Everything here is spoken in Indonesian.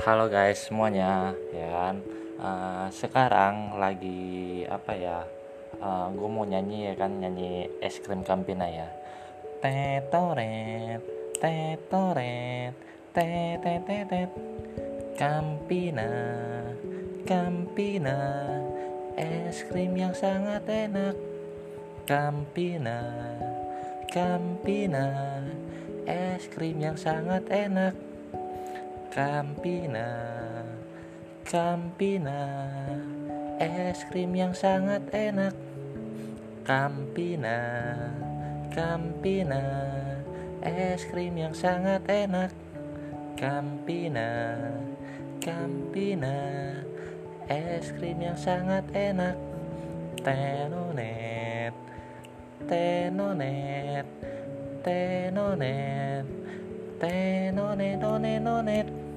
Halo guys semuanya, ya kan. Eh, sekarang lagi apa ya? gue mau nyanyi ya kan, nyanyi es krim Campina ya. Tetoret, tetoret, tetetetet. Campina, Campina, es krim yang sangat enak. Campina, Campina, es krim yang sangat enak. Campina, Campina, es krim yang sangat enak. Campina, Campina, es krim yang sangat enak. Campina, Campina, es krim yang sangat enak. Tenonet, tenonet, tenonet, tenonet, tenonet, tenonet.